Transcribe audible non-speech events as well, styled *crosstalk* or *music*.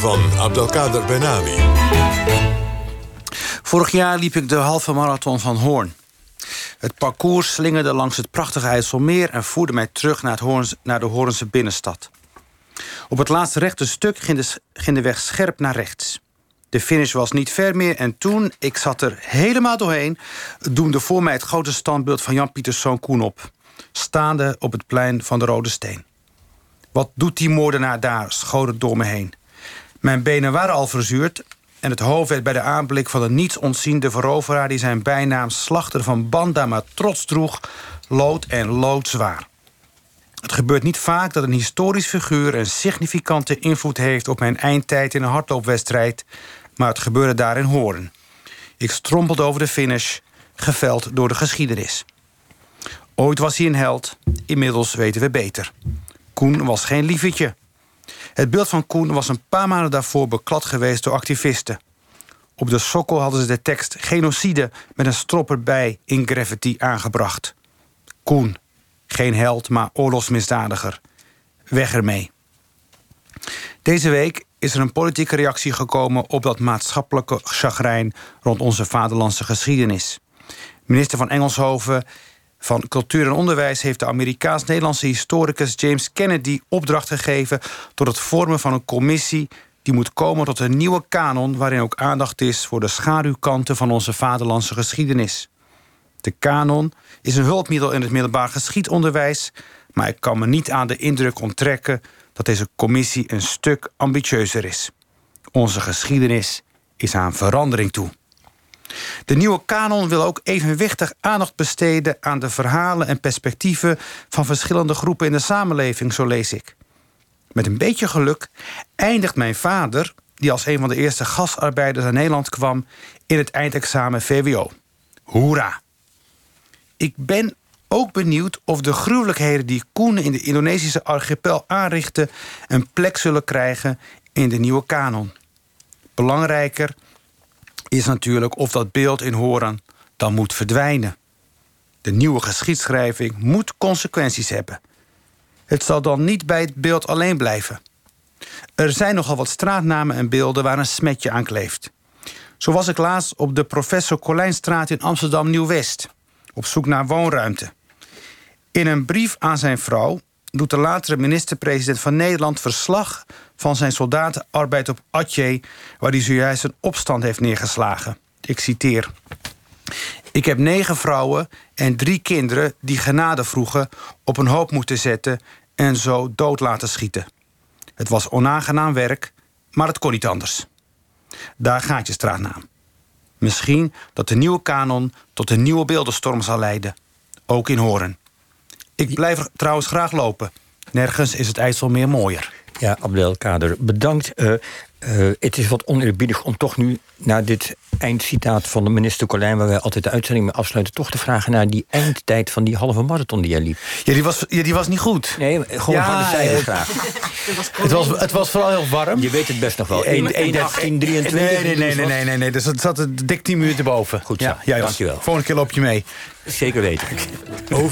van Abdelkader Benami. Vorig jaar liep ik de halve marathon van Hoorn. Het parcours slingerde langs het prachtige IJsselmeer... en voerde mij terug naar, naar de Hoornse binnenstad. Op het laatste rechte stuk ging de, ging de weg scherp naar rechts. De finish was niet ver meer en toen, ik zat er helemaal doorheen... doemde voor mij het grote standbeeld van Jan Pieterszoon Koen op. Staande op het plein van de Rode Steen. Wat doet die moordenaar daar, schoot het door me heen. Mijn benen waren al verzuurd en het hoofd werd bij de aanblik van een niets ontziende veroveraar... die zijn bijnaam slachter van Banda maar trots droeg, lood en loodzwaar. Het gebeurt niet vaak dat een historisch figuur... een significante invloed heeft op mijn eindtijd in een hardloopwedstrijd... maar het gebeurde daar in Hoorn. Ik strompelde over de finish, geveld door de geschiedenis. Ooit was hij een held, inmiddels weten we beter. Koen was geen lievetje. Het beeld van Koen was een paar maanden daarvoor beklad geweest door activisten. Op de sokkel hadden ze de tekst genocide met een strop erbij in graffiti aangebracht. Koen, geen held, maar oorlogsmisdadiger. Weg ermee. Deze week is er een politieke reactie gekomen op dat maatschappelijke chagrijn rond onze vaderlandse geschiedenis. Minister van Engelshoven van Cultuur en Onderwijs heeft de Amerikaans-Nederlandse historicus James Kennedy opdracht gegeven tot het vormen van een commissie die moet komen tot een nieuwe kanon waarin ook aandacht is voor de schaduwkanten van onze vaderlandse geschiedenis. De kanon is een hulpmiddel in het middelbaar geschiedonderwijs, maar ik kan me niet aan de indruk onttrekken dat deze commissie een stuk ambitieuzer is. Onze geschiedenis is aan verandering toe. De nieuwe kanon wil ook evenwichtig aandacht besteden aan de verhalen en perspectieven van verschillende groepen in de samenleving, zo lees ik. Met een beetje geluk eindigt mijn vader, die als een van de eerste gastarbeiders naar Nederland kwam, in het eindexamen VWO. Hoera! Ik ben ook benieuwd of de gruwelijkheden die Koen in de Indonesische archipel aanrichten een plek zullen krijgen in de nieuwe kanon. Belangrijker is natuurlijk of dat beeld in Horen dan moet verdwijnen. De nieuwe geschiedschrijving moet consequenties hebben. Het zal dan niet bij het beeld alleen blijven. Er zijn nogal wat straatnamen en beelden waar een smetje aan kleeft. Zo was ik laatst op de Professor Colijnstraat in Amsterdam Nieuw-West... op zoek naar woonruimte. In een brief aan zijn vrouw doet de latere minister-president van Nederland verslag van zijn soldatenarbeid op Atje, waar hij zojuist een opstand heeft neergeslagen. Ik citeer. Ik heb negen vrouwen en drie kinderen die genade vroegen op een hoop moeten zetten en zo dood laten schieten. Het was onaangenaam werk, maar het kon niet anders. Daar gaat je straatnaam. Misschien dat de nieuwe kanon tot een nieuwe beeldenstorm zal leiden. Ook in Horen. Ik blijf trouwens graag lopen. Nergens is het IJsselmeer mooier. Ja, Abdelkader, bedankt. Uh, uh, het is wat oneerbiedig om toch nu naar dit eindcitaat van de minister Colijn... waar wij altijd de uitzending mee afsluiten... toch te vragen naar die eindtijd van die halve marathon die jij liep. Ja, die was, ja, die was niet goed. Nee, gewoon ja, de cijfers graag. *laughs* het, was, het was vooral heel warm. Je weet het best nog wel. 1, 1 13, 23. Nee, nee, nee, nee, nee, nee, Dus het zat dik 10 minuten boven. Goed zo, ja, dankjewel. Volgende keer loop je mee. Zeker weten.